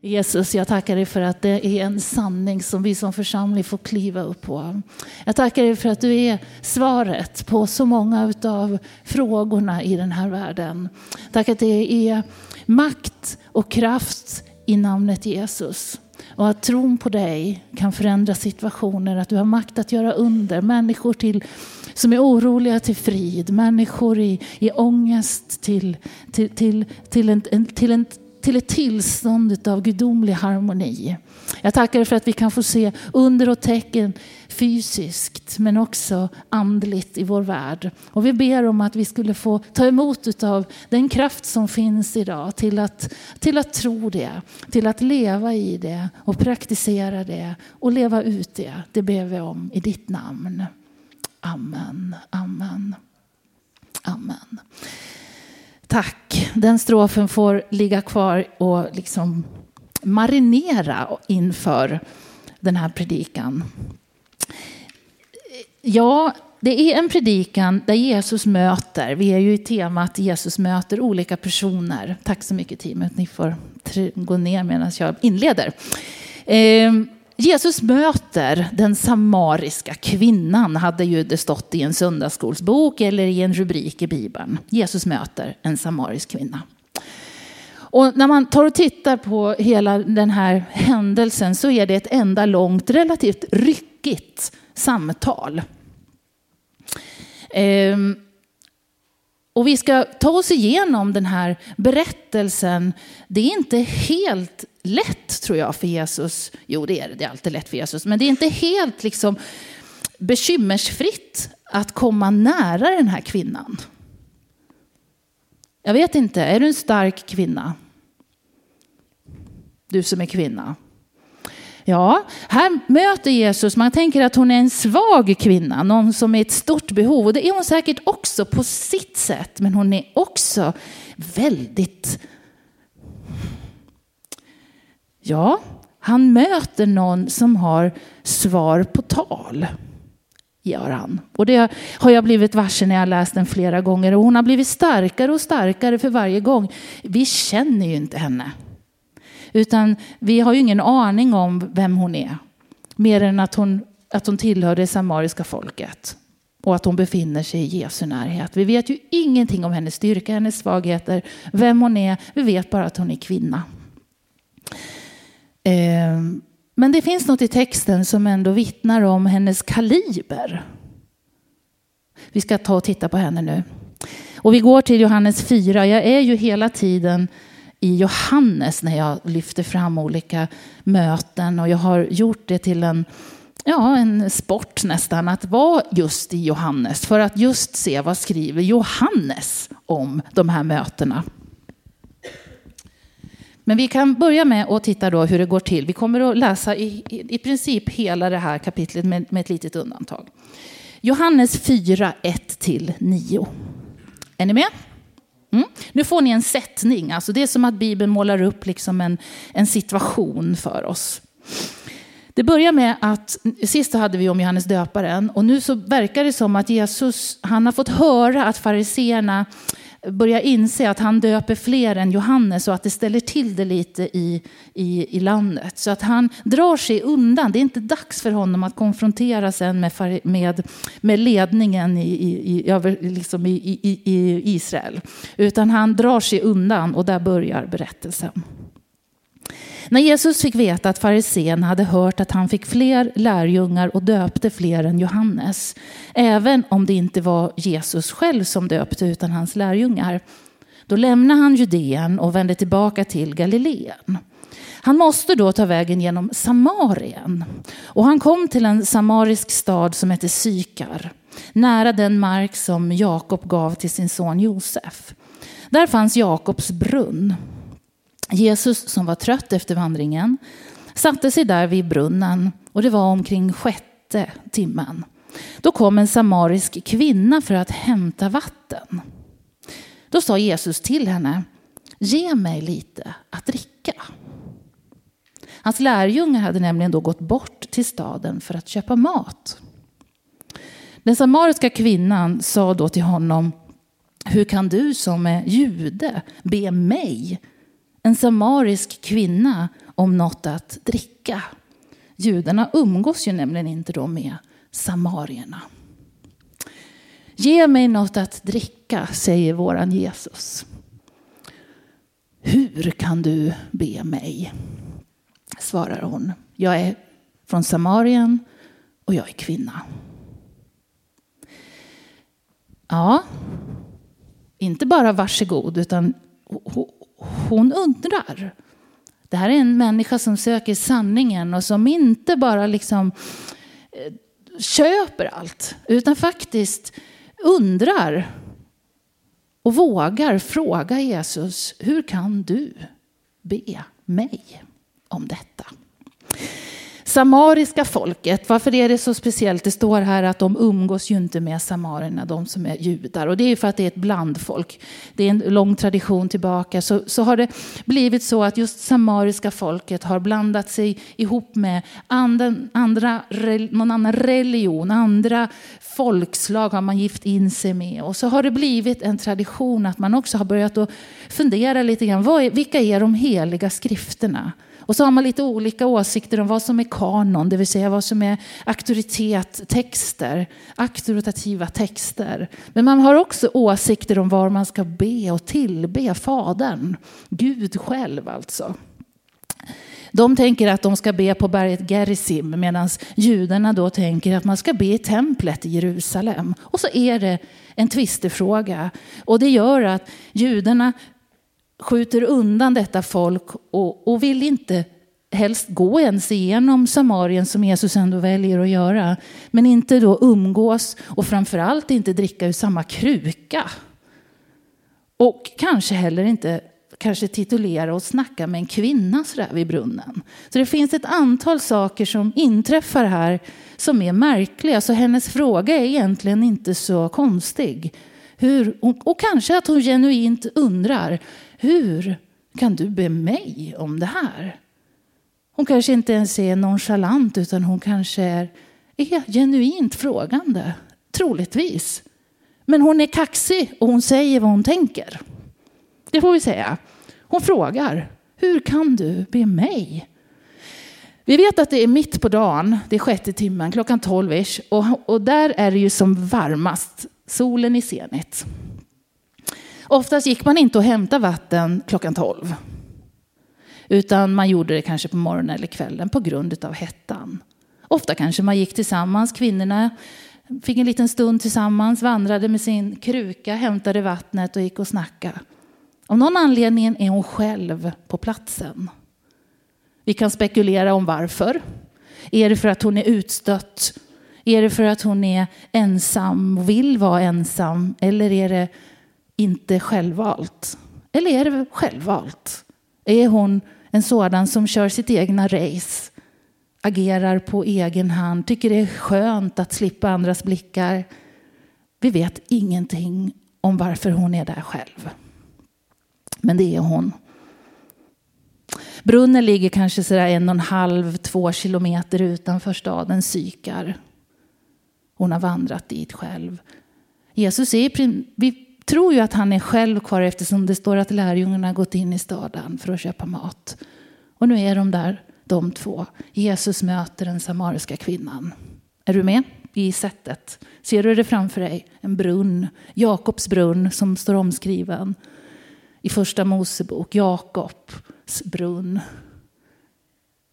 Jesus, jag tackar dig för att det är en sanning som vi som församling får kliva upp på. Jag tackar dig för att du är svaret på så många av frågorna i den här världen. Tack att det är makt och kraft i namnet Jesus. Och att tron på dig kan förändra situationer, att du har makt att göra under. Människor till, som är oroliga till frid, människor i, i ångest till, till, till, till, en, till en till ett tillstånd av gudomlig harmoni. Jag tackar för att vi kan få se under och tecken fysiskt men också andligt i vår värld. Och vi ber om att vi skulle få ta emot av den kraft som finns idag till att, till att tro det, till att leva i det och praktisera det och leva ut det. Det ber vi om i ditt namn. Amen, amen, amen. Tack. Den strofen får ligga kvar och liksom marinera inför den här predikan. Ja, det är en predikan där Jesus möter, vi är ju i temat Jesus möter olika personer. Tack så mycket teamet, ni får gå ner medan jag inleder. Ehm, Jesus möter den samariska kvinnan, hade ju det stått i en söndagsskolsbok eller i en rubrik i Bibeln. Jesus möter en samarisk kvinna. Och när man tar och tittar på hela den här händelsen så är det ett enda långt, relativt ryckigt samtal. Ehm, och vi ska ta oss igenom den här berättelsen. Det är inte helt lätt tror jag för Jesus. Jo, det är det. Det är alltid lätt för Jesus. Men det är inte helt liksom bekymmersfritt att komma nära den här kvinnan. Jag vet inte, är du en stark kvinna? Du som är kvinna. Ja, här möter Jesus, man tänker att hon är en svag kvinna, någon som är ett stort behov. Och det är hon säkert också på sitt sätt, men hon är också väldigt Ja, han möter någon som har svar på tal. Gör han. Och det har jag blivit varse när jag läst den flera gånger. Och hon har blivit starkare och starkare för varje gång. Vi känner ju inte henne. Utan vi har ju ingen aning om vem hon är. Mer än att hon, att hon tillhör det samariska folket. Och att hon befinner sig i Jesu närhet. Vi vet ju ingenting om hennes styrka, hennes svagheter, vem hon är. Vi vet bara att hon är kvinna. Ehm, men det finns något i texten som ändå vittnar om hennes kaliber. Vi ska ta och titta på henne nu. Och vi går till Johannes 4. Jag är ju hela tiden i Johannes när jag lyfter fram olika möten och jag har gjort det till en, ja, en sport nästan att vara just i Johannes för att just se vad skriver Johannes om de här mötena. Men vi kan börja med att titta då hur det går till. Vi kommer att läsa i, i, i princip hela det här kapitlet med, med ett litet undantag. Johannes 4, 1-9. Är ni med? Mm. Nu får ni en sättning. Alltså det är som att Bibeln målar upp liksom en, en situation för oss. Det börjar med att, sist hade vi om Johannes döparen och nu så verkar det som att Jesus, han har fått höra att fariseerna börjar inse att han döper fler än Johannes och att det ställer till det lite i, i, i landet. Så att han drar sig undan. Det är inte dags för honom att konfrontera sen med, med, med ledningen i, i, i, liksom i, i, i Israel. Utan han drar sig undan och där börjar berättelsen. När Jesus fick veta att farisén hade hört att han fick fler lärjungar och döpte fler än Johannes, även om det inte var Jesus själv som döpte utan hans lärjungar, då lämnade han Judeen och vände tillbaka till Galileen. Han måste då ta vägen genom Samarien. Och han kom till en samarisk stad som hette Sykar, nära den mark som Jakob gav till sin son Josef. Där fanns Jakobs brunn. Jesus som var trött efter vandringen satte sig där vid brunnen och det var omkring sjätte timmen. Då kom en samarisk kvinna för att hämta vatten. Då sa Jesus till henne, ge mig lite att dricka. Hans lärjungar hade nämligen då gått bort till staden för att köpa mat. Den samariska kvinnan sa då till honom, hur kan du som är jude be mig en samarisk kvinna om något att dricka. Judarna umgås ju nämligen inte då med samarierna. Ge mig något att dricka, säger våran Jesus. Hur kan du be mig? svarar hon. Jag är från Samarien och jag är kvinna. Ja, inte bara varsågod, utan hon undrar. Det här är en människa som söker sanningen och som inte bara liksom eh, köper allt, utan faktiskt undrar och vågar fråga Jesus, hur kan du be mig om detta? Samariska folket, varför är det så speciellt? Det står här att de umgås ju inte med samarierna, de som är judar. Och det är för att det är ett blandfolk. Det är en lång tradition tillbaka. Så, så har det blivit så att just samariska folket har blandat sig ihop med anden, andra, någon annan religion, andra folkslag har man gift in sig med. Och så har det blivit en tradition att man också har börjat att fundera lite grann. Vad är, vilka är de heliga skrifterna? Och så har man lite olika åsikter om vad som är kanon, det vill säga vad som är auktoritet, texter, auktoritativa texter. Men man har också åsikter om var man ska be och tillbe Fadern, Gud själv alltså. De tänker att de ska be på berget Gerizim medan judarna då tänker att man ska be i templet i Jerusalem. Och så är det en tvistefråga. Och det gör att judarna skjuter undan detta folk och, och vill inte helst gå ens igenom Samarien som Jesus ändå väljer att göra. Men inte då umgås och framförallt inte dricka ur samma kruka. Och kanske heller inte kanske titulera och snacka med en kvinna sådär vid brunnen. Så det finns ett antal saker som inträffar här som är märkliga. Så hennes fråga är egentligen inte så konstig. Hur, och kanske att hon genuint undrar hur kan du be mig om det här? Hon kanske inte ens är nonchalant utan hon kanske är, är genuint frågande. Troligtvis. Men hon är kaxig och hon säger vad hon tänker. Det får vi säga. Hon frågar, hur kan du be mig? Vi vet att det är mitt på dagen, det är sjätte timmen, klockan tolv och, och där är det ju som varmast, solen i zenit. Oftast gick man inte och hämtade vatten klockan tolv. Utan man gjorde det kanske på morgonen eller kvällen på grund av hettan. Ofta kanske man gick tillsammans, kvinnorna fick en liten stund tillsammans, vandrade med sin kruka, hämtade vattnet och gick och snackade. Av någon anledning är hon själv på platsen. Vi kan spekulera om varför. Är det för att hon är utstött? Är det för att hon är ensam och vill vara ensam? Eller är det inte självvalt? Eller är det självvalt? Är hon en sådan som kör sitt egna race, agerar på egen hand, tycker det är skönt att slippa andras blickar? Vi vet ingenting om varför hon är där själv. Men det är hon. Brunnen ligger kanske sådär en och en halv, två kilometer utanför staden Sykar. Hon har vandrat dit själv. Jesus är, i tror ju att han är själv kvar eftersom det står att lärjungarna har gått in i staden för att köpa mat. Och nu är de där, de två. Jesus möter den samariska kvinnan. Är du med i sättet? Ser du det framför dig? En brunn, Jakobs brunn som står omskriven i första Mosebok. Jakobs brunn.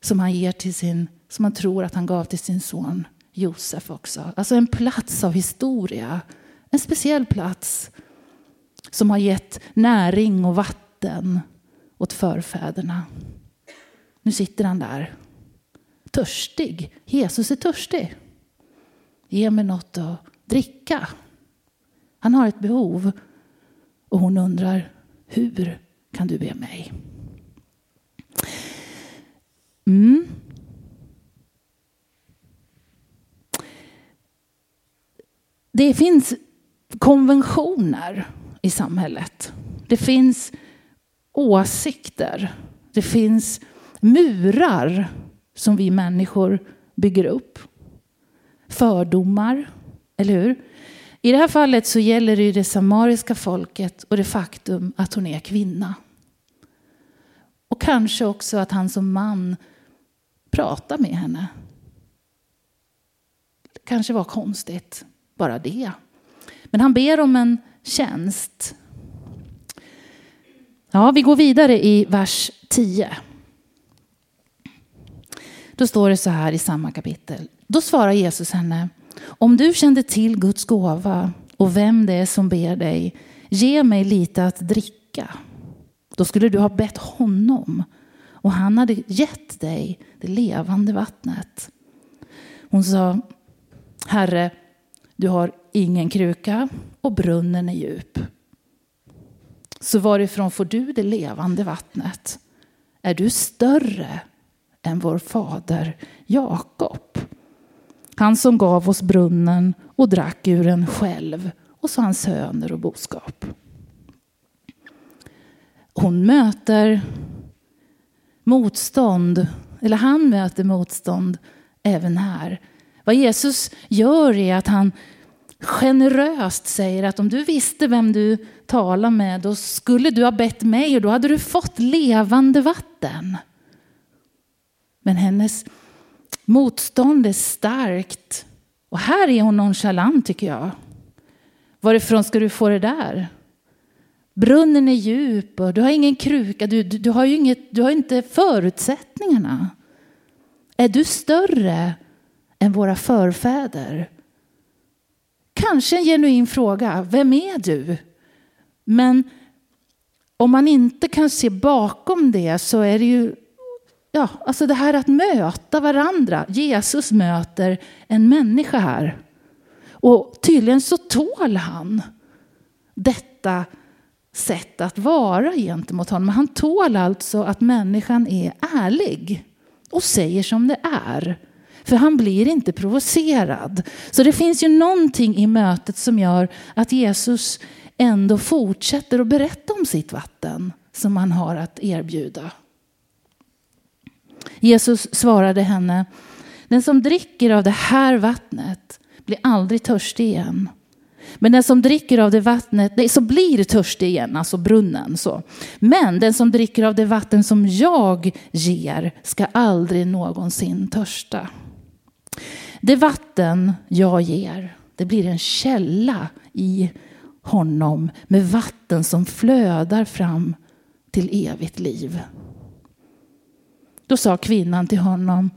Som han ger till sin, som han tror att han gav till sin son Josef också. Alltså en plats av historia. En speciell plats som har gett näring och vatten åt förfäderna. Nu sitter han där, törstig. Jesus är törstig. Ge mig något att dricka. Han har ett behov och hon undrar, hur kan du be mig? Mm. Det finns konventioner i samhället. Det finns åsikter. Det finns murar som vi människor bygger upp. Fördomar, eller hur? I det här fallet så gäller det det samariska folket och det faktum att hon är kvinna. Och kanske också att han som man pratar med henne. Det kanske var konstigt, bara det. Men han ber om en tjänst. Ja, vi går vidare i vers 10. Då står det så här i samma kapitel. Då svarar Jesus henne. Om du kände till Guds gåva och vem det är som ber dig, ge mig lite att dricka. Då skulle du ha bett honom och han hade gett dig det levande vattnet. Hon sa, Herre, du har ingen kruka och brunnen är djup. Så varifrån får du det levande vattnet? Är du större än vår fader Jakob? Han som gav oss brunnen och drack ur den själv och så hans söner och boskap. Hon möter motstånd, eller han möter motstånd även här. Vad Jesus gör är att han generöst säger att om du visste vem du talar med då skulle du ha bett mig och då hade du fått levande vatten. Men hennes motstånd är starkt. Och här är hon nonchalant tycker jag. Varifrån ska du få det där? Brunnen är djup och du har ingen kruka, du, du, du har ju inget, du har inte förutsättningarna. Är du större än våra förfäder? Kanske en genuin fråga, vem är du? Men om man inte kan se bakom det så är det ju ja, alltså det här att möta varandra. Jesus möter en människa här. Och tydligen så tål han detta sätt att vara gentemot honom. Han tål alltså att människan är ärlig och säger som det är. För han blir inte provocerad. Så det finns ju någonting i mötet som gör att Jesus ändå fortsätter att berätta om sitt vatten som han har att erbjuda. Jesus svarade henne, den som dricker av det här vattnet blir aldrig törstig igen. Men den som dricker av det vattnet, nej, så blir törstig igen, alltså brunnen. Så. Men den som dricker av det vatten som jag ger ska aldrig någonsin törsta. Det vatten jag ger, det blir en källa i honom med vatten som flödar fram till evigt liv. Då sa kvinnan till honom,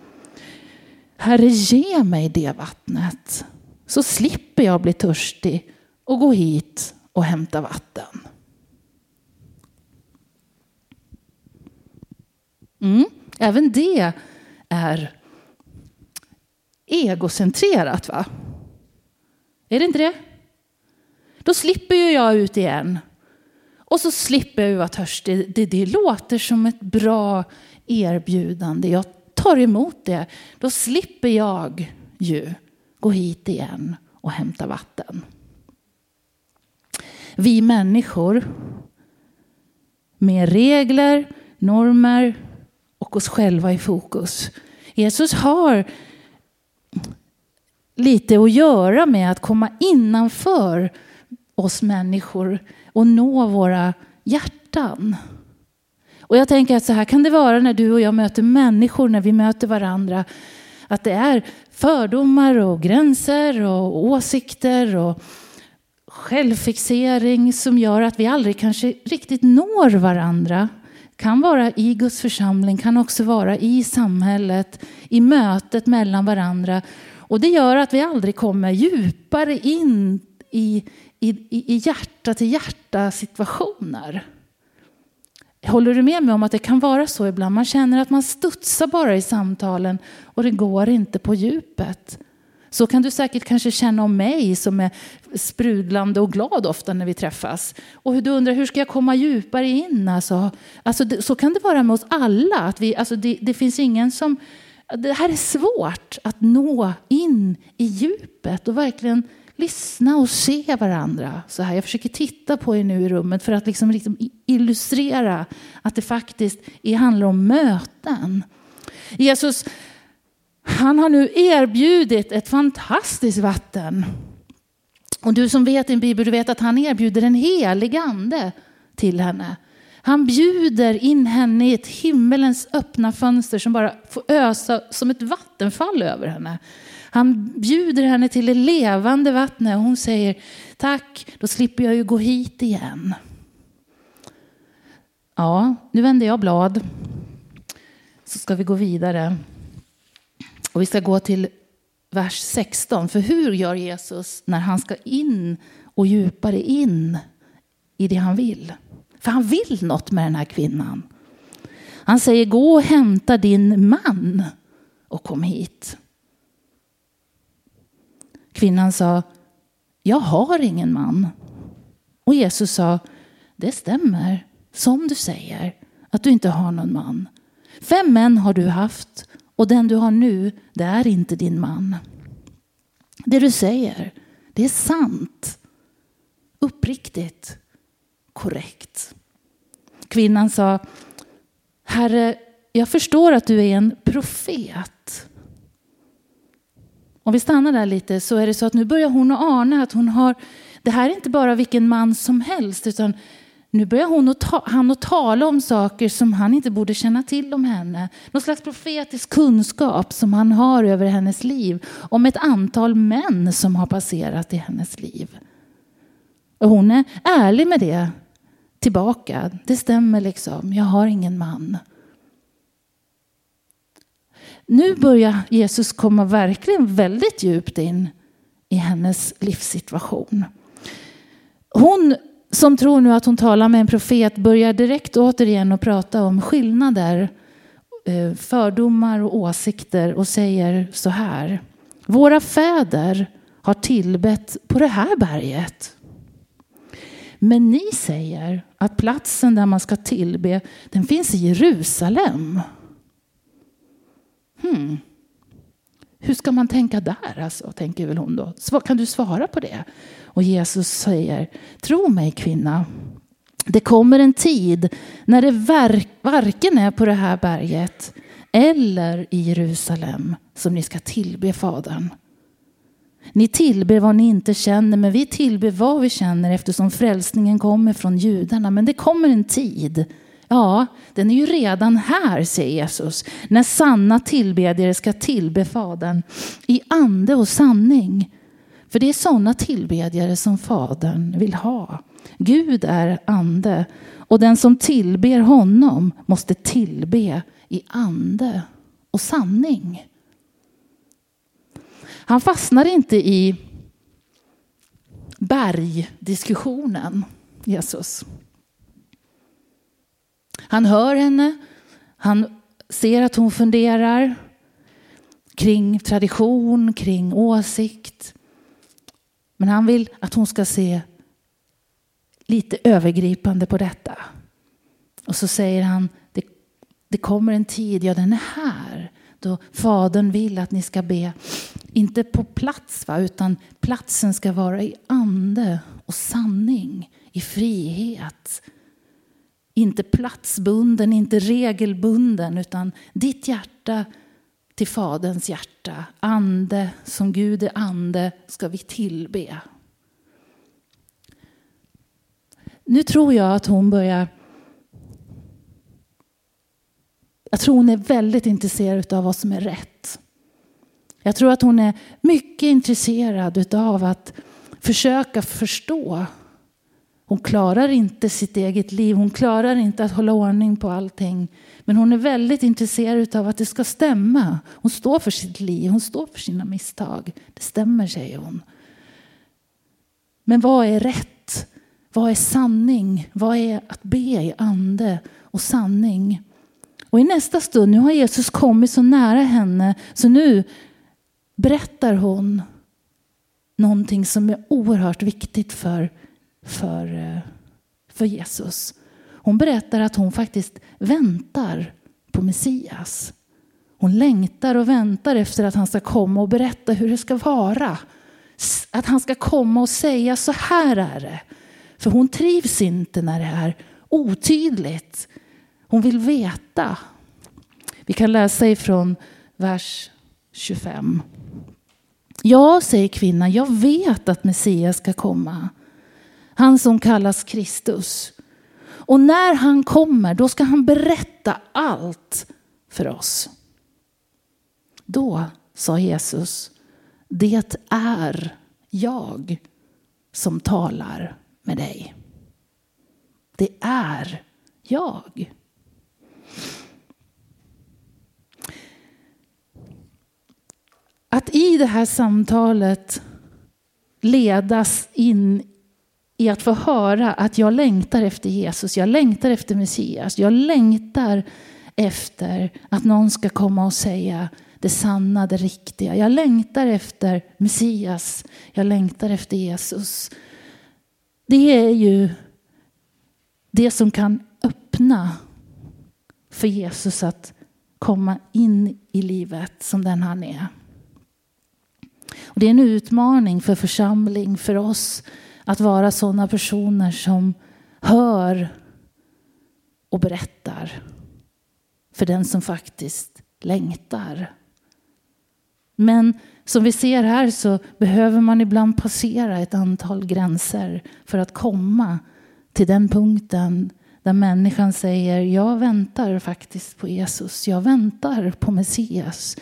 Herre ge mig det vattnet så slipper jag bli törstig och gå hit och hämta vatten. Mm. Även det är egocentrerat va? Är det inte det? Då slipper ju jag ut igen. Och så slipper jag vara törstig. Det, det låter som ett bra erbjudande. Jag tar emot det. Då slipper jag ju gå hit igen och hämta vatten. Vi människor med regler, normer och oss själva i fokus. Jesus har lite att göra med att komma innanför oss människor och nå våra hjärtan. Och jag tänker att så här kan det vara när du och jag möter människor, när vi möter varandra. Att det är fördomar och gränser och åsikter och självfixering som gör att vi aldrig kanske riktigt når varandra. Kan vara i Guds församling, kan också vara i samhället, i mötet mellan varandra. Och det gör att vi aldrig kommer djupare in i, i, i hjärta till hjärta situationer. Håller du med mig om att det kan vara så ibland? Man känner att man studsar bara i samtalen och det går inte på djupet. Så kan du säkert kanske känna om mig som är sprudlande och glad ofta när vi träffas. Och du undrar hur ska jag komma djupare in? Alltså, alltså så kan det vara med oss alla. Att vi, alltså det, det finns ingen som... Det här är svårt att nå in i djupet och verkligen lyssna och se varandra. Så här. Jag försöker titta på er nu i rummet för att liksom, liksom illustrera att det faktiskt handlar om möten. Jesus han har nu erbjudit ett fantastiskt vatten. Och du som vet din bibel, du vet att han erbjuder en helig ande till henne. Han bjuder in henne i ett himmelens öppna fönster som bara får ösa som ett vattenfall över henne. Han bjuder henne till det levande vattnet och hon säger tack, då slipper jag ju gå hit igen. Ja, nu vänder jag blad. Så ska vi gå vidare. Och vi ska gå till vers 16. För hur gör Jesus när han ska in och djupare in i det han vill? För han vill något med den här kvinnan. Han säger gå och hämta din man och kom hit. Kvinnan sa jag har ingen man. Och Jesus sa det stämmer som du säger att du inte har någon man. Fem män har du haft och den du har nu det är inte din man. Det du säger det är sant, uppriktigt, korrekt. Kvinnan sa, Herre, jag förstår att du är en profet. Om vi stannar där lite så är det så att nu börjar hon att ana att hon har, det här är inte bara vilken man som helst utan nu börjar hon att ta, han att tala om saker som han inte borde känna till om henne. Någon slags profetisk kunskap som han har över hennes liv. Om ett antal män som har passerat i hennes liv. Och hon är ärlig med det tillbaka. Det stämmer liksom, jag har ingen man. Nu börjar Jesus komma verkligen väldigt djupt in i hennes livssituation. Hon som tror nu att hon talar med en profet börjar direkt återigen att prata om skillnader, eh, fördomar och åsikter och säger så här. Våra fäder har tillbett på det här berget. Men ni säger att platsen där man ska tillbe, den finns i Jerusalem. Hmm. Hur ska man tänka där, alltså, tänker väl hon då. Kan du svara på det? Och Jesus säger, tro mig kvinna, det kommer en tid när det varken är på det här berget eller i Jerusalem som ni ska tillbe Fadern. Ni tillber vad ni inte känner, men vi tillber vad vi känner eftersom frälsningen kommer från judarna. Men det kommer en tid, ja, den är ju redan här, säger Jesus, när sanna tillbedjare ska tillbe Fadern i ande och sanning. För det är sådana tillbedjare som Fadern vill ha. Gud är ande och den som tillber honom måste tillbe i ande och sanning. Han fastnar inte i bergdiskussionen, Jesus. Han hör henne, han ser att hon funderar kring tradition, kring åsikt. Men han vill att hon ska se lite övergripande på detta. Och så säger han, det, det kommer en tid, ja den är här, då Fadern vill att ni ska be, inte på plats, va, utan platsen ska vara i ande och sanning, i frihet. Inte platsbunden, inte regelbunden, utan ditt hjärta till Faderns hjärta. Ande, som Gud är ande, ska vi tillbe. Nu tror jag att hon börjar jag tror hon är väldigt intresserad av vad som är rätt. Jag tror att hon är mycket intresserad av att försöka förstå. Hon klarar inte sitt eget liv, hon klarar inte att hålla ordning på allting. Men hon är väldigt intresserad av att det ska stämma. Hon står för sitt liv, hon står för sina misstag. Det stämmer, säger hon. Men vad är rätt? Vad är sanning? Vad är att be i ande och sanning? Och i nästa stund, nu har Jesus kommit så nära henne, så nu berättar hon någonting som är oerhört viktigt för, för, eh, för Jesus. Hon berättar att hon faktiskt väntar på Messias. Hon längtar och väntar efter att han ska komma och berätta hur det ska vara. Att han ska komma och säga så här är det. För hon trivs inte när det är otydligt. Hon vill veta. Vi kan läsa ifrån vers 25. Ja, säger kvinnan, jag vet att Messias ska komma. Han som kallas Kristus. Och när han kommer, då ska han berätta allt för oss. Då sa Jesus, det är jag som talar med dig. Det är jag. Att i det här samtalet ledas in i att få höra att jag längtar efter Jesus, jag längtar efter Messias, jag längtar efter att någon ska komma och säga det sanna, det riktiga. Jag längtar efter Messias, jag längtar efter Jesus. Det är ju det som kan öppna för Jesus att komma in i livet som den han är. Och det är en utmaning för församling, för oss, att vara sådana personer som hör och berättar för den som faktiskt längtar. Men som vi ser här så behöver man ibland passera ett antal gränser för att komma till den punkten där människan säger jag väntar faktiskt på Jesus, jag väntar på Messias.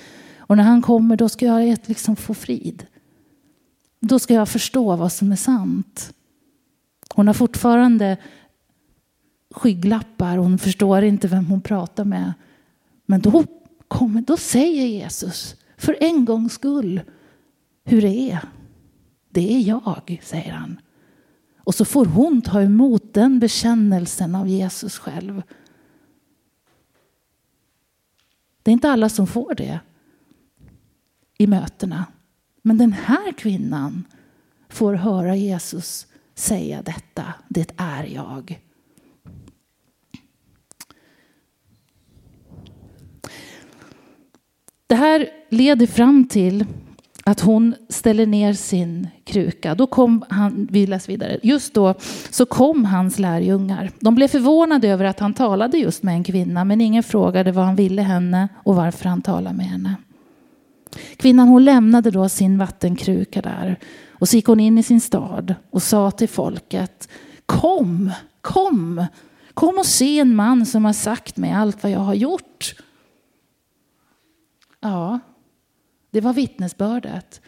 Och när han kommer då ska jag liksom få frid. Då ska jag förstå vad som är sant. Hon har fortfarande skygglappar, hon förstår inte vem hon pratar med. Men då, kommer, då säger Jesus, för en gångs skull, hur det är. Det är jag, säger han. Och så får hon ta emot den bekännelsen av Jesus själv. Det är inte alla som får det i mötena. Men den här kvinnan får höra Jesus säga detta. Det är jag. Det här leder fram till att hon ställer ner sin kruka. Då kom han, vi läser vidare. Just då så kom hans lärjungar. De blev förvånade över att han talade just med en kvinna men ingen frågade vad han ville henne och varför han talade med henne. Kvinnan hon lämnade då sin vattenkruka där och så gick hon in i sin stad och sa till folket Kom, kom, kom och se en man som har sagt mig allt vad jag har gjort. Ja, det var vittnesbördet.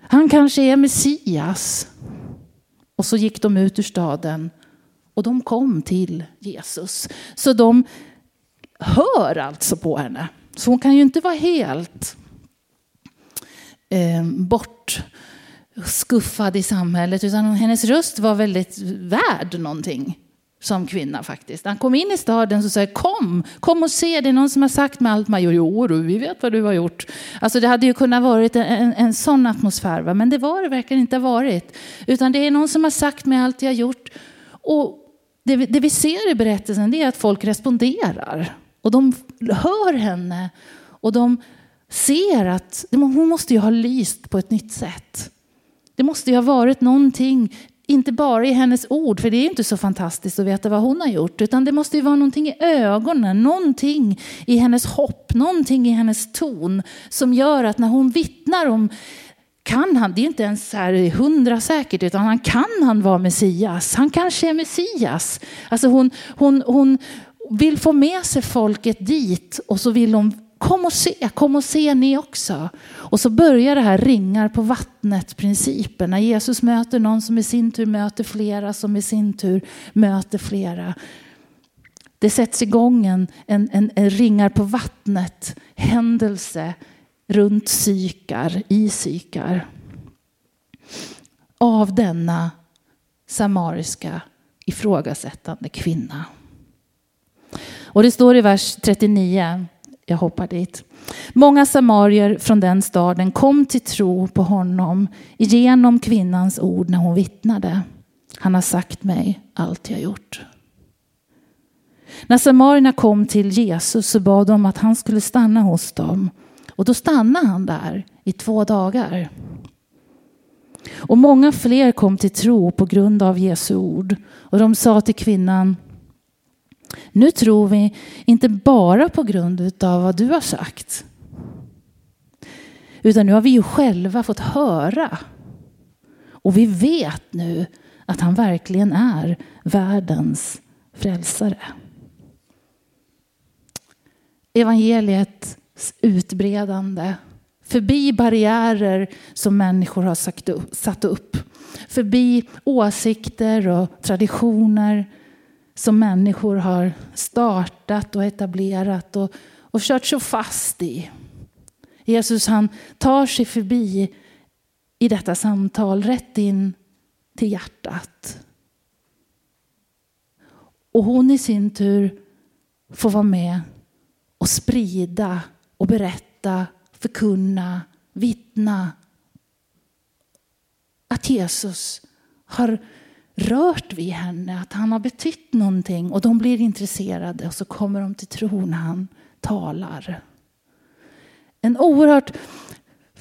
Han kanske är Messias. Och så gick de ut ur staden och de kom till Jesus. Så de hör alltså på henne. Så hon kan ju inte vara helt eh, bortskuffad i samhället utan hennes röst var väldigt värd någonting som kvinna faktiskt. Han kom in i staden och sa kom, kom och se, det är någon som har sagt med allt man gör. Jo, vi vet vad du har gjort. Alltså det hade ju kunnat varit en, en, en sån atmosfär, va? men det var det verkligen inte varit. Utan det är någon som har sagt med allt jag har gjort. Och det, det vi ser i berättelsen det är att folk responderar. Och de hör henne och de ser att hon måste ju ha lyst på ett nytt sätt. Det måste ju ha varit någonting inte bara i hennes ord, för det är inte så fantastiskt att veta vad hon har gjort, utan det måste ju vara någonting i ögonen, någonting i hennes hopp, någonting i hennes ton som gör att när hon vittnar om kan han, det är inte ens här hundra säkert, utan han kan han vara Messias. Han kanske är Messias. Alltså hon, hon, hon vill få med sig folket dit och så vill hon Kom och se, kom och se ni också. Och så börjar det här ringar på vattnet-principen. När Jesus möter någon som i sin tur möter flera, som i sin tur möter flera. Det sätts igång en, en, en, en ringar på vattnet händelse runt Sykar, i Sykar. Av denna samariska ifrågasättande kvinna. Och det står i vers 39 jag hoppar dit. Många samarier från den staden kom till tro på honom genom kvinnans ord när hon vittnade. Han har sagt mig allt jag gjort. När samarierna kom till Jesus så bad de att han skulle stanna hos dem. Och då stannade han där i två dagar. Och många fler kom till tro på grund av Jesu ord. Och de sa till kvinnan nu tror vi inte bara på grund av vad du har sagt. Utan nu har vi ju själva fått höra. Och vi vet nu att han verkligen är världens frälsare. Evangeliets utbredande förbi barriärer som människor har satt upp, förbi åsikter och traditioner som människor har startat och etablerat och, och kört så fast i. Jesus han tar sig förbi i detta samtal rätt in till hjärtat. Och hon i sin tur får vara med och sprida och berätta, förkunna, vittna att Jesus har rört vid henne, att han har betytt någonting och de blir intresserade och så kommer de till tro när han talar. En oerhört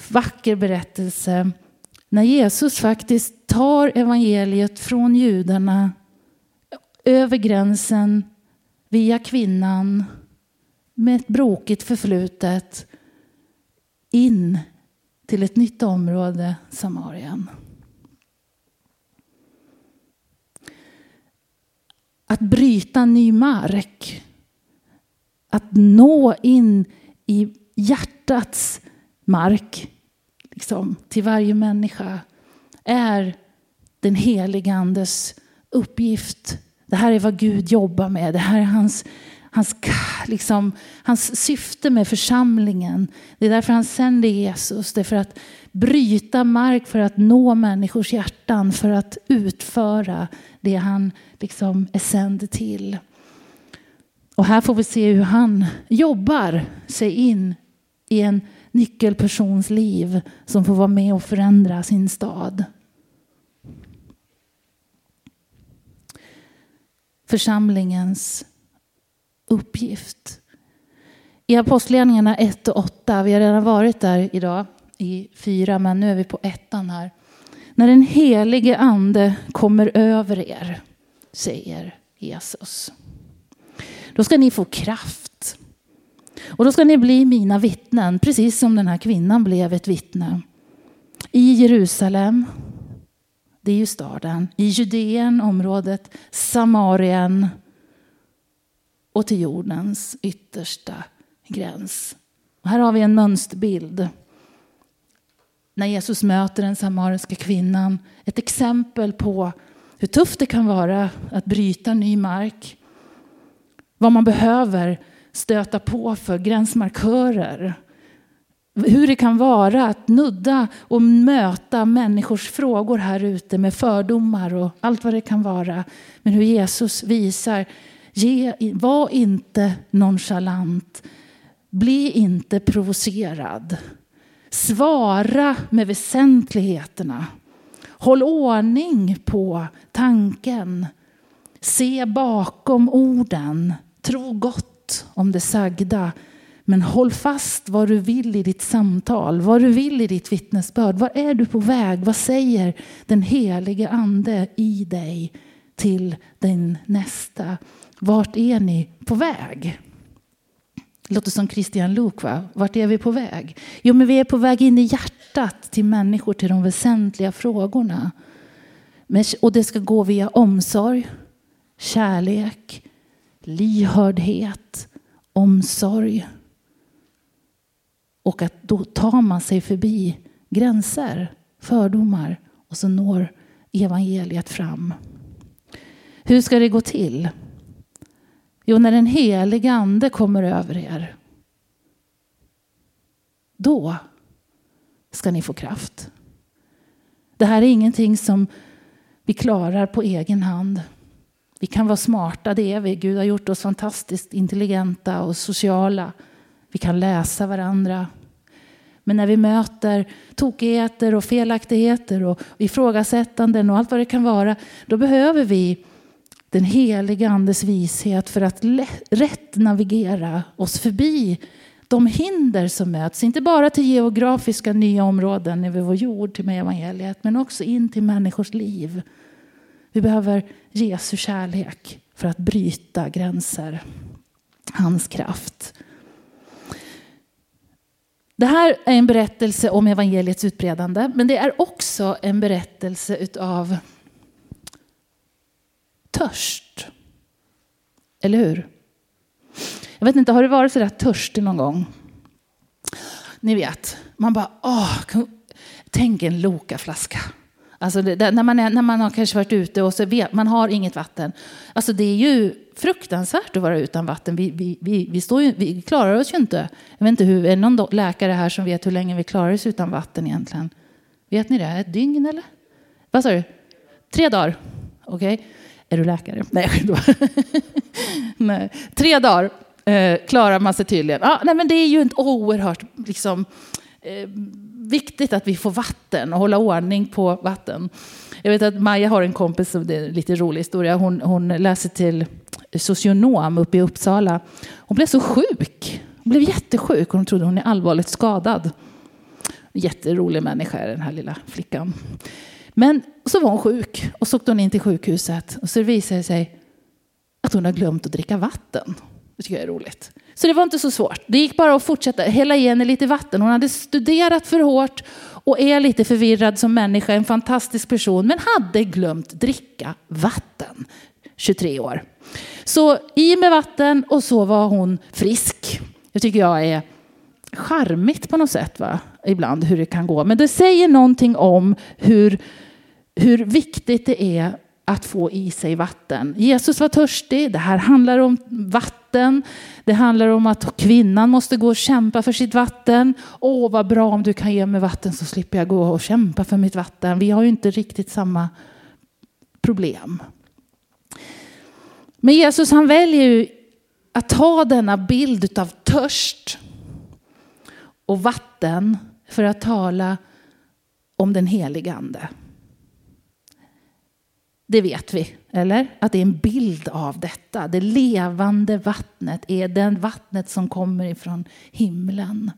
vacker berättelse när Jesus faktiskt tar evangeliet från judarna över gränsen via kvinnan med ett brokigt förflutet in till ett nytt område, Samarien. Att bryta ny mark. Att nå in i hjärtats mark liksom, till varje människa är den helige Andes uppgift. Det här är vad Gud jobbar med. Det här är hans, hans, liksom, hans syfte med församlingen. Det är därför han sänder Jesus. Det är för att bryta mark, för att nå människors hjärtan, för att utföra det han liksom är sänd till. Och här får vi se hur han jobbar sig in i en nyckelpersons liv som får vara med och förändra sin stad. Församlingens uppgift. I Apostlagärningarna 1 och 8, vi har redan varit där idag i fyra, men nu är vi på ettan här. När den helige ande kommer över er, säger Jesus. Då ska ni få kraft. Och då ska ni bli mina vittnen, precis som den här kvinnan blev ett vittne. I Jerusalem, det är ju staden, i Judeen, området, Samarien och till jordens yttersta gräns. Och här har vi en mönsterbild. När Jesus möter den samariska kvinnan. Ett exempel på hur tufft det kan vara att bryta ny mark. Vad man behöver stöta på för gränsmarkörer. Hur det kan vara att nudda och möta människors frågor här ute med fördomar och allt vad det kan vara. Men hur Jesus visar, ge, var inte nonchalant. Bli inte provocerad. Svara med väsentligheterna. Håll ordning på tanken. Se bakom orden. Tro gott om det sagda. Men håll fast vad du vill i ditt samtal, vad du vill i ditt vittnesbörd. Var är du på väg? Vad säger den helige ande i dig till din nästa? Vart är ni på väg? Det låter som Christian Luuk, va? Vart är vi på väg? Jo, men vi är på väg in i hjärtat till människor, till de väsentliga frågorna. Och det ska gå via omsorg, kärlek, lyhördhet, omsorg. Och att då tar man sig förbi gränser, fördomar och så når evangeliet fram. Hur ska det gå till? Jo, när den helige ande kommer över er. Då ska ni få kraft. Det här är ingenting som vi klarar på egen hand. Vi kan vara smarta, det är vi. Gud har gjort oss fantastiskt intelligenta och sociala. Vi kan läsa varandra. Men när vi möter tokigheter och felaktigheter och ifrågasättanden och allt vad det kan vara, då behöver vi den heliga Andes vishet för att rätt navigera oss förbi de hinder som möts, inte bara till geografiska nya områden över vår jord till med evangeliet, men också in till människors liv. Vi behöver Jesu kärlek för att bryta gränser. Hans kraft. Det här är en berättelse om evangeliets utbredande, men det är också en berättelse av törst. Eller hur? Jag vet inte, har du varit så där törstig någon gång? Ni vet, man bara, åh, tänk en Loka-flaska. Alltså det, när, man är, när man har kanske varit ute och så vet, man har inget vatten. Alltså det är ju fruktansvärt att vara utan vatten. Vi, vi, vi, vi, står ju, vi klarar oss ju inte. Jag vet inte hur, är det någon läkare här som vet hur länge vi klarar oss utan vatten egentligen? Vet ni det? Ett dygn eller? Vad sa du? Tre dagar? Okej. Okay. Är du läkare? Nej, nej. Tre dagar eh, klarar man sig tydligen. Ah, nej, men det är ju ett oerhört liksom, eh, viktigt att vi får vatten och hålla ordning på vatten. Jag vet att Maja har en kompis, det är en lite rolig historia. Hon, hon läser till socionom uppe i Uppsala. Hon blev så sjuk. Hon blev jättesjuk och hon trodde hon är allvarligt skadad. Jätterolig människa är den här lilla flickan. Men så var hon sjuk och så åkte hon in till sjukhuset och så visade det sig att hon har glömt att dricka vatten. Det tycker jag är roligt. Så det var inte så svårt. Det gick bara att fortsätta hälla i henne lite vatten. Hon hade studerat för hårt och är lite förvirrad som människa, en fantastisk person, men hade glömt dricka vatten. 23 år. Så i med vatten och så var hon frisk. Det tycker jag är charmigt på något sätt, va? ibland hur det kan gå. Men det säger någonting om hur, hur viktigt det är att få i sig vatten. Jesus var törstig. Det här handlar om vatten. Det handlar om att kvinnan måste gå och kämpa för sitt vatten. Åh, vad bra om du kan ge mig vatten så slipper jag gå och kämpa för mitt vatten. Vi har ju inte riktigt samma problem. Men Jesus han väljer ju att ta denna bild av törst och vatten för att tala om den helige ande. Det vet vi, eller? Att det är en bild av detta. Det levande vattnet är den vattnet som kommer ifrån himlen.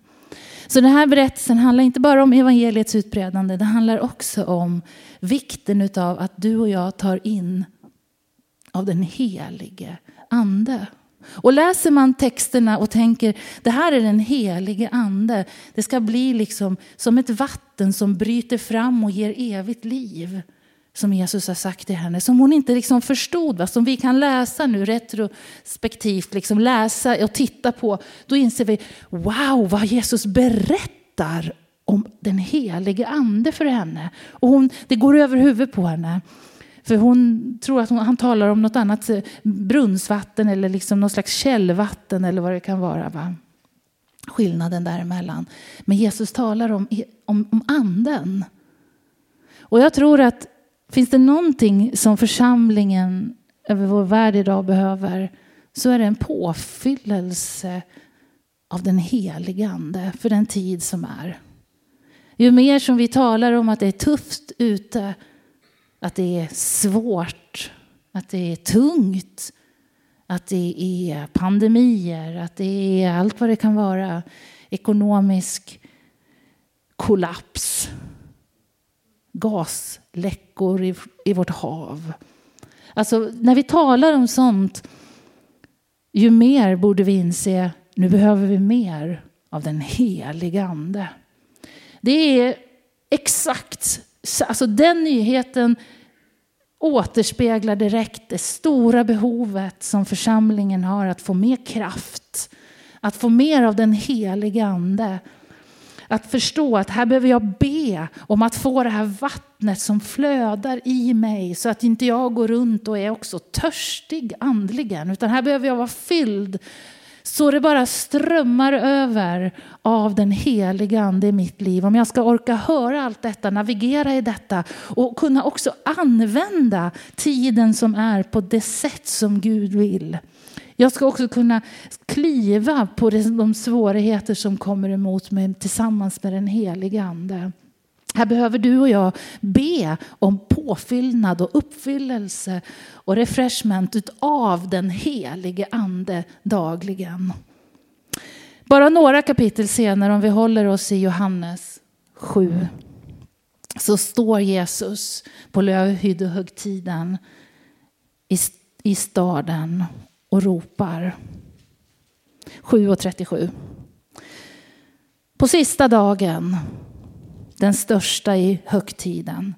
Så den här berättelsen handlar inte bara om evangeliets utbredande, det handlar också om vikten av att du och jag tar in av den helige ande. Och läser man texterna och tänker det här är den helige ande. Det ska bli liksom som ett vatten som bryter fram och ger evigt liv. Som Jesus har sagt till henne, som hon inte liksom förstod. Va? Som vi kan läsa nu retrospektivt, liksom läsa och titta på. Då inser vi, wow vad Jesus berättar om den helige ande för henne. Och hon, det går över huvudet på henne. För hon tror att hon, han talar om något annat eh, brunnsvatten eller liksom någon slags källvatten eller vad det kan vara. Va? Skillnaden däremellan. Men Jesus talar om, om, om anden. Och jag tror att finns det någonting som församlingen över vår värld idag behöver så är det en påfyllelse av den helige ande för den tid som är. Ju mer som vi talar om att det är tufft ute att det är svårt, att det är tungt, att det är pandemier, att det är allt vad det kan vara. Ekonomisk kollaps, gas, läckor i, i vårt hav. Alltså, när vi talar om sånt, ju mer borde vi inse nu behöver vi mer av den heliga ande. Det är exakt Alltså den nyheten återspeglar direkt det stora behovet som församlingen har att få mer kraft, att få mer av den heliga ande. Att förstå att här behöver jag be om att få det här vattnet som flödar i mig så att inte jag går runt och är också törstig andligen. Utan här behöver jag vara fylld så det bara strömmar över av den heliga ande i mitt liv. Om jag ska orka höra allt detta, navigera i detta och kunna också använda tiden som är på det sätt som Gud vill. Jag ska också kunna kliva på de svårigheter som kommer emot mig tillsammans med den heliga ande. Här behöver du och jag be om påfyllnad och uppfyllelse och refreshment av den helige ande dagligen. Bara några kapitel senare, om vi håller oss i Johannes 7, så står Jesus på lövhyddehögtiden i, i staden och ropar. 7.37. På sista dagen den största i högtiden.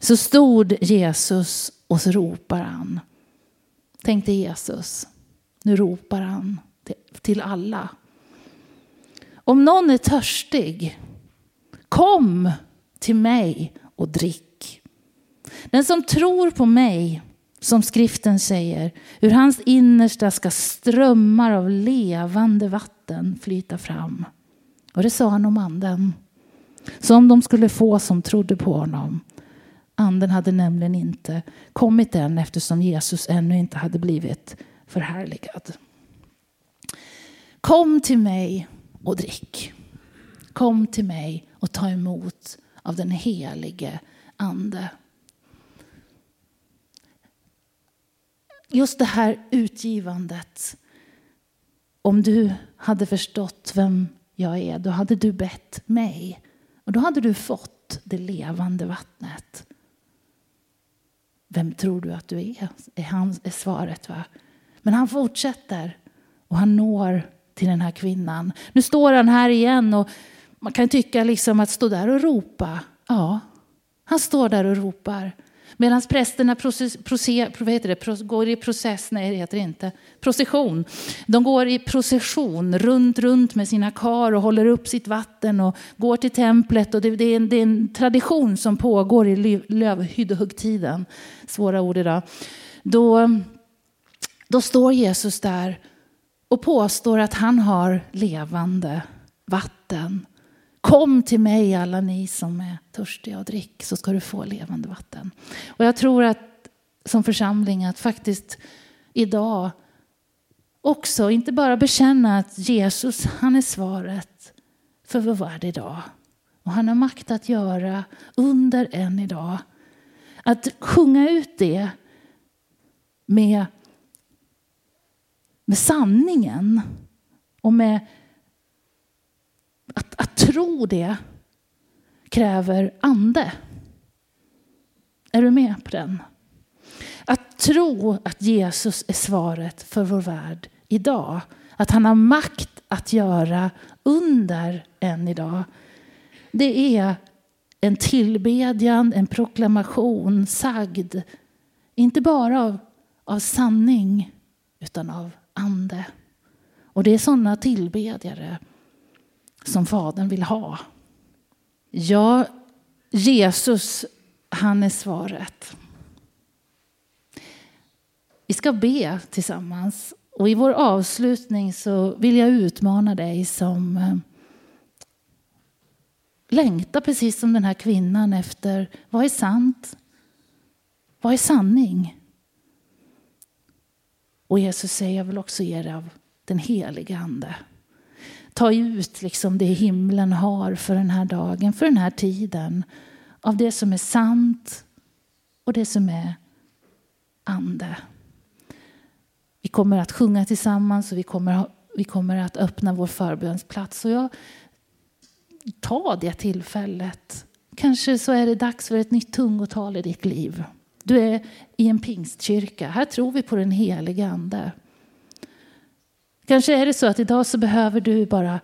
Så stod Jesus och så ropar han. tänkte Jesus. Nu ropar han till alla. Om någon är törstig, kom till mig och drick. Den som tror på mig, som skriften säger, ur hans innersta ska strömmar av levande vatten flyta fram. Och det sa han om anden. Som de skulle få som trodde på honom. Anden hade nämligen inte kommit än eftersom Jesus ännu inte hade blivit förhärligad. Kom till mig och drick. Kom till mig och ta emot av den helige Ande. Just det här utgivandet. Om du hade förstått vem jag är, då hade du bett mig. Och då hade du fått det levande vattnet. Vem tror du att du är? Är, han, är svaret. Va? Men han fortsätter och han når till den här kvinnan. Nu står han här igen och man kan tycka liksom att stå där och ropa. Ja, han står där och ropar. Medan prästerna process, process, det, går i process, nej det heter det inte, procession. De går i procession runt, runt med sina kar och håller upp sitt vatten och går till templet. Och det, det, är, en, det är en tradition som pågår i lövhyddohuggtiden, Svåra ord idag. Då, då står Jesus där och påstår att han har levande vatten. Kom till mig alla ni som är törstiga och drick så ska du få levande vatten. Och jag tror att som församling att faktiskt idag också inte bara bekänna att Jesus han är svaret för vår värld idag. Och han har makt att göra under än idag. Att sjunga ut det med, med sanningen och med att, att tro det kräver ande. Är du med på den? Att tro att Jesus är svaret för vår värld idag. Att han har makt att göra under än idag. Det är en tillbedjan, en proklamation sagd. Inte bara av, av sanning utan av ande. Och det är sådana tillbedjare som Fadern vill ha. Ja, Jesus, han är svaret. Vi ska be tillsammans. Och i vår avslutning så vill jag utmana dig som eh, längtar precis som den här kvinnan efter vad är sant? Vad är sanning? Och Jesus säger jag vill också ge dig av den heliga Ande ta ut liksom det himlen har för den här dagen, för den här tiden. Av det som är sant och det som är ande. Vi kommer att sjunga tillsammans och vi kommer, vi kommer att öppna vår förbönsplats. Och jag tar det tillfället. Kanske så är det dags för ett nytt tungotal i ditt liv. Du är i en pingstkyrka. Här tror vi på den heliga Ande. Kanske är det så att idag så behöver du bara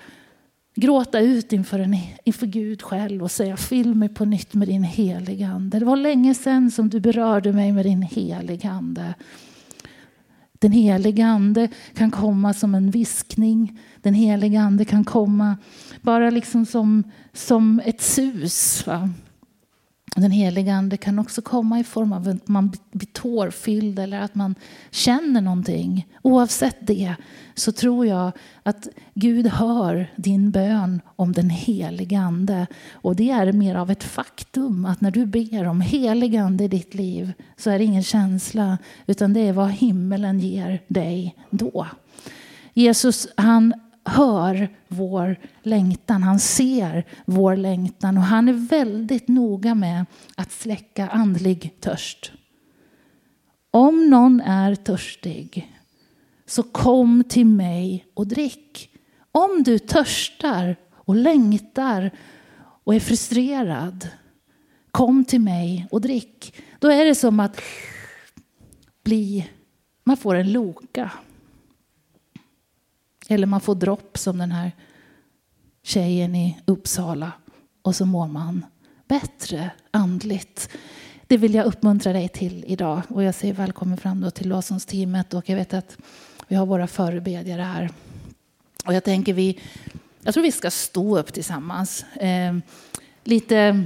gråta ut inför, en, inför Gud själv och säga fyll mig på nytt med din heliga Ande. Det var länge sedan som du berörde mig med din heliga Ande. Den heliga Ande kan komma som en viskning. Den heliga Ande kan komma bara liksom som, som ett sus. Va? Den heliga Ande kan också komma i form av att man blir tårfylld eller att man känner någonting. Oavsett det så tror jag att Gud hör din bön om den heliga Ande. Och det är mer av ett faktum att när du ber om helig Ande i ditt liv så är det ingen känsla utan det är vad himmelen ger dig då. Jesus han hör vår längtan, han ser vår längtan och han är väldigt noga med att släcka andlig törst. Om någon är törstig så kom till mig och drick. Om du törstar och längtar och är frustrerad, kom till mig och drick. Då är det som att bli, man får en loka. Eller man får dropp som den här tjejen i Uppsala och så mår man bättre andligt. Det vill jag uppmuntra dig till idag. Och jag säger välkommen fram då till lovsångsteamet och jag vet att vi har våra förebedjare här. Och jag tänker vi, jag tror vi ska stå upp tillsammans. Eh, lite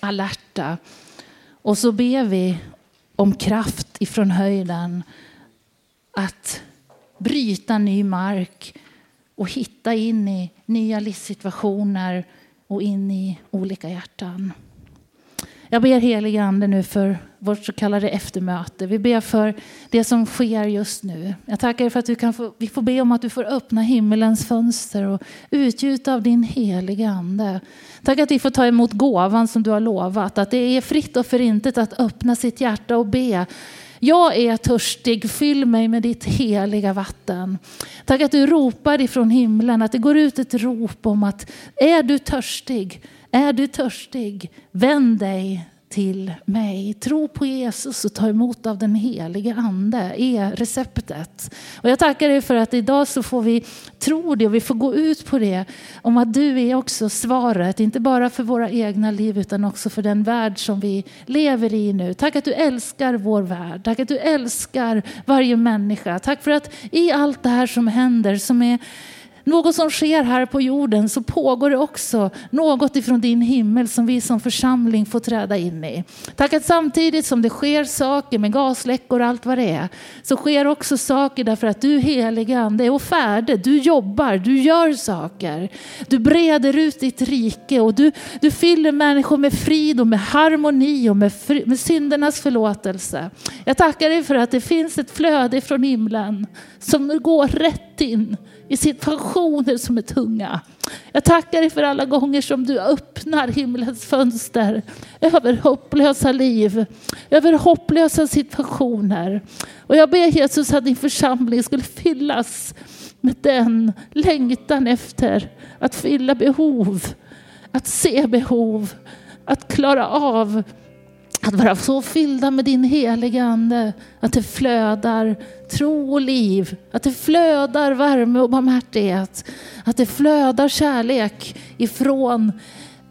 alerta. Och så ber vi om kraft ifrån höjden att bryta ny mark och hitta in i nya livssituationer och in i olika hjärtan. Jag ber helige Ande nu för vårt så kallade eftermöte. Vi ber för det som sker just nu. Jag tackar för att du kan få, vi får be om att du får öppna himmelens fönster och utgjuta av din heliga Ande. Tack att vi får ta emot gåvan som du har lovat. Att det är fritt och förintet att öppna sitt hjärta och be. Jag är törstig, fyll mig med ditt heliga vatten. Tack att du ropar ifrån himlen, att det går ut ett rop om att är du törstig, är du törstig, vänd dig till mig. Tro på Jesus och ta emot av den helige ande är receptet. Och jag tackar dig för att idag så får vi tro det och vi får gå ut på det. Om att du är också svaret, inte bara för våra egna liv utan också för den värld som vi lever i nu. Tack att du älskar vår värld. Tack att du älskar varje människa. Tack för att i allt det här som händer som är något som sker här på jorden så pågår det också något ifrån din himmel som vi som församling får träda in i. Tack att samtidigt som det sker saker med gasläckor och allt vad det är så sker också saker därför att du helige ande är färdig. Du jobbar, du gör saker. Du breder ut ditt rike och du, du fyller människor med frid och med harmoni och med, fri, med syndernas förlåtelse. Jag tackar dig för att det finns ett flöde från himlen som går rätt in i situationer som är tunga. Jag tackar dig för alla gånger som du öppnar himlens fönster över hopplösa liv, över hopplösa situationer. Och jag ber Jesus att din församling skulle fyllas med den längtan efter att fylla behov, att se behov, att klara av att vara så fyllda med din heliga Ande att det flödar tro och liv, att det flödar värme och barmhärtighet, att det flödar kärlek ifrån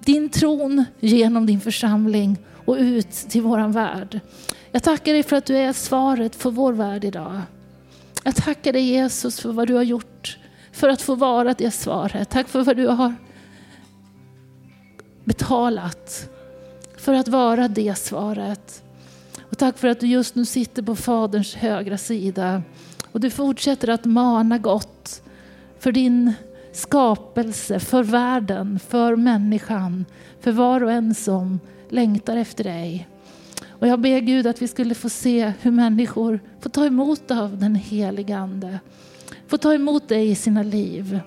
din tron genom din församling och ut till våran värld. Jag tackar dig för att du är svaret för vår värld idag. Jag tackar dig Jesus för vad du har gjort för att få vara det svaret. Tack för vad du har betalat för att vara det svaret. Och tack för att du just nu sitter på Faderns högra sida och du fortsätter att mana gott för din skapelse, för världen, för människan, för var och en som längtar efter dig. Och jag ber Gud att vi skulle få se hur människor får ta emot av den heliga Ande. Får ta emot dig i sina liv.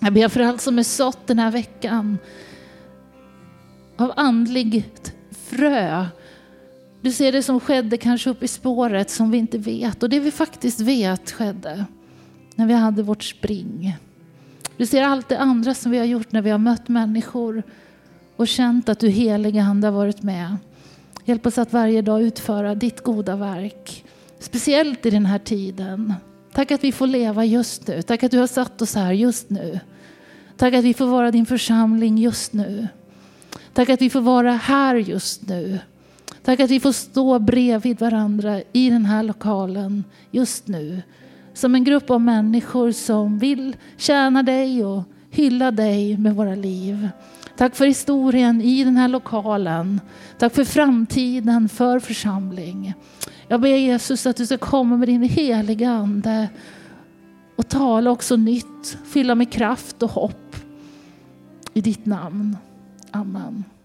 Jag ber för allt som är sått den här veckan av andligt frö. Du ser det som skedde kanske upp i spåret som vi inte vet. Och det vi faktiskt vet skedde när vi hade vårt spring. Du ser allt det andra som vi har gjort när vi har mött människor och känt att du heliga Ande har varit med. Hjälp oss att varje dag utföra ditt goda verk. Speciellt i den här tiden. Tack att vi får leva just nu. Tack att du har satt oss här just nu. Tack att vi får vara din församling just nu. Tack att vi får vara här just nu. Tack att vi får stå bredvid varandra i den här lokalen just nu. Som en grupp av människor som vill tjäna dig och hylla dig med våra liv. Tack för historien i den här lokalen. Tack för framtiden för församling. Jag ber Jesus att du ska komma med din heliga Ande och tala också nytt, fylla med kraft och hopp i ditt namn. Amen.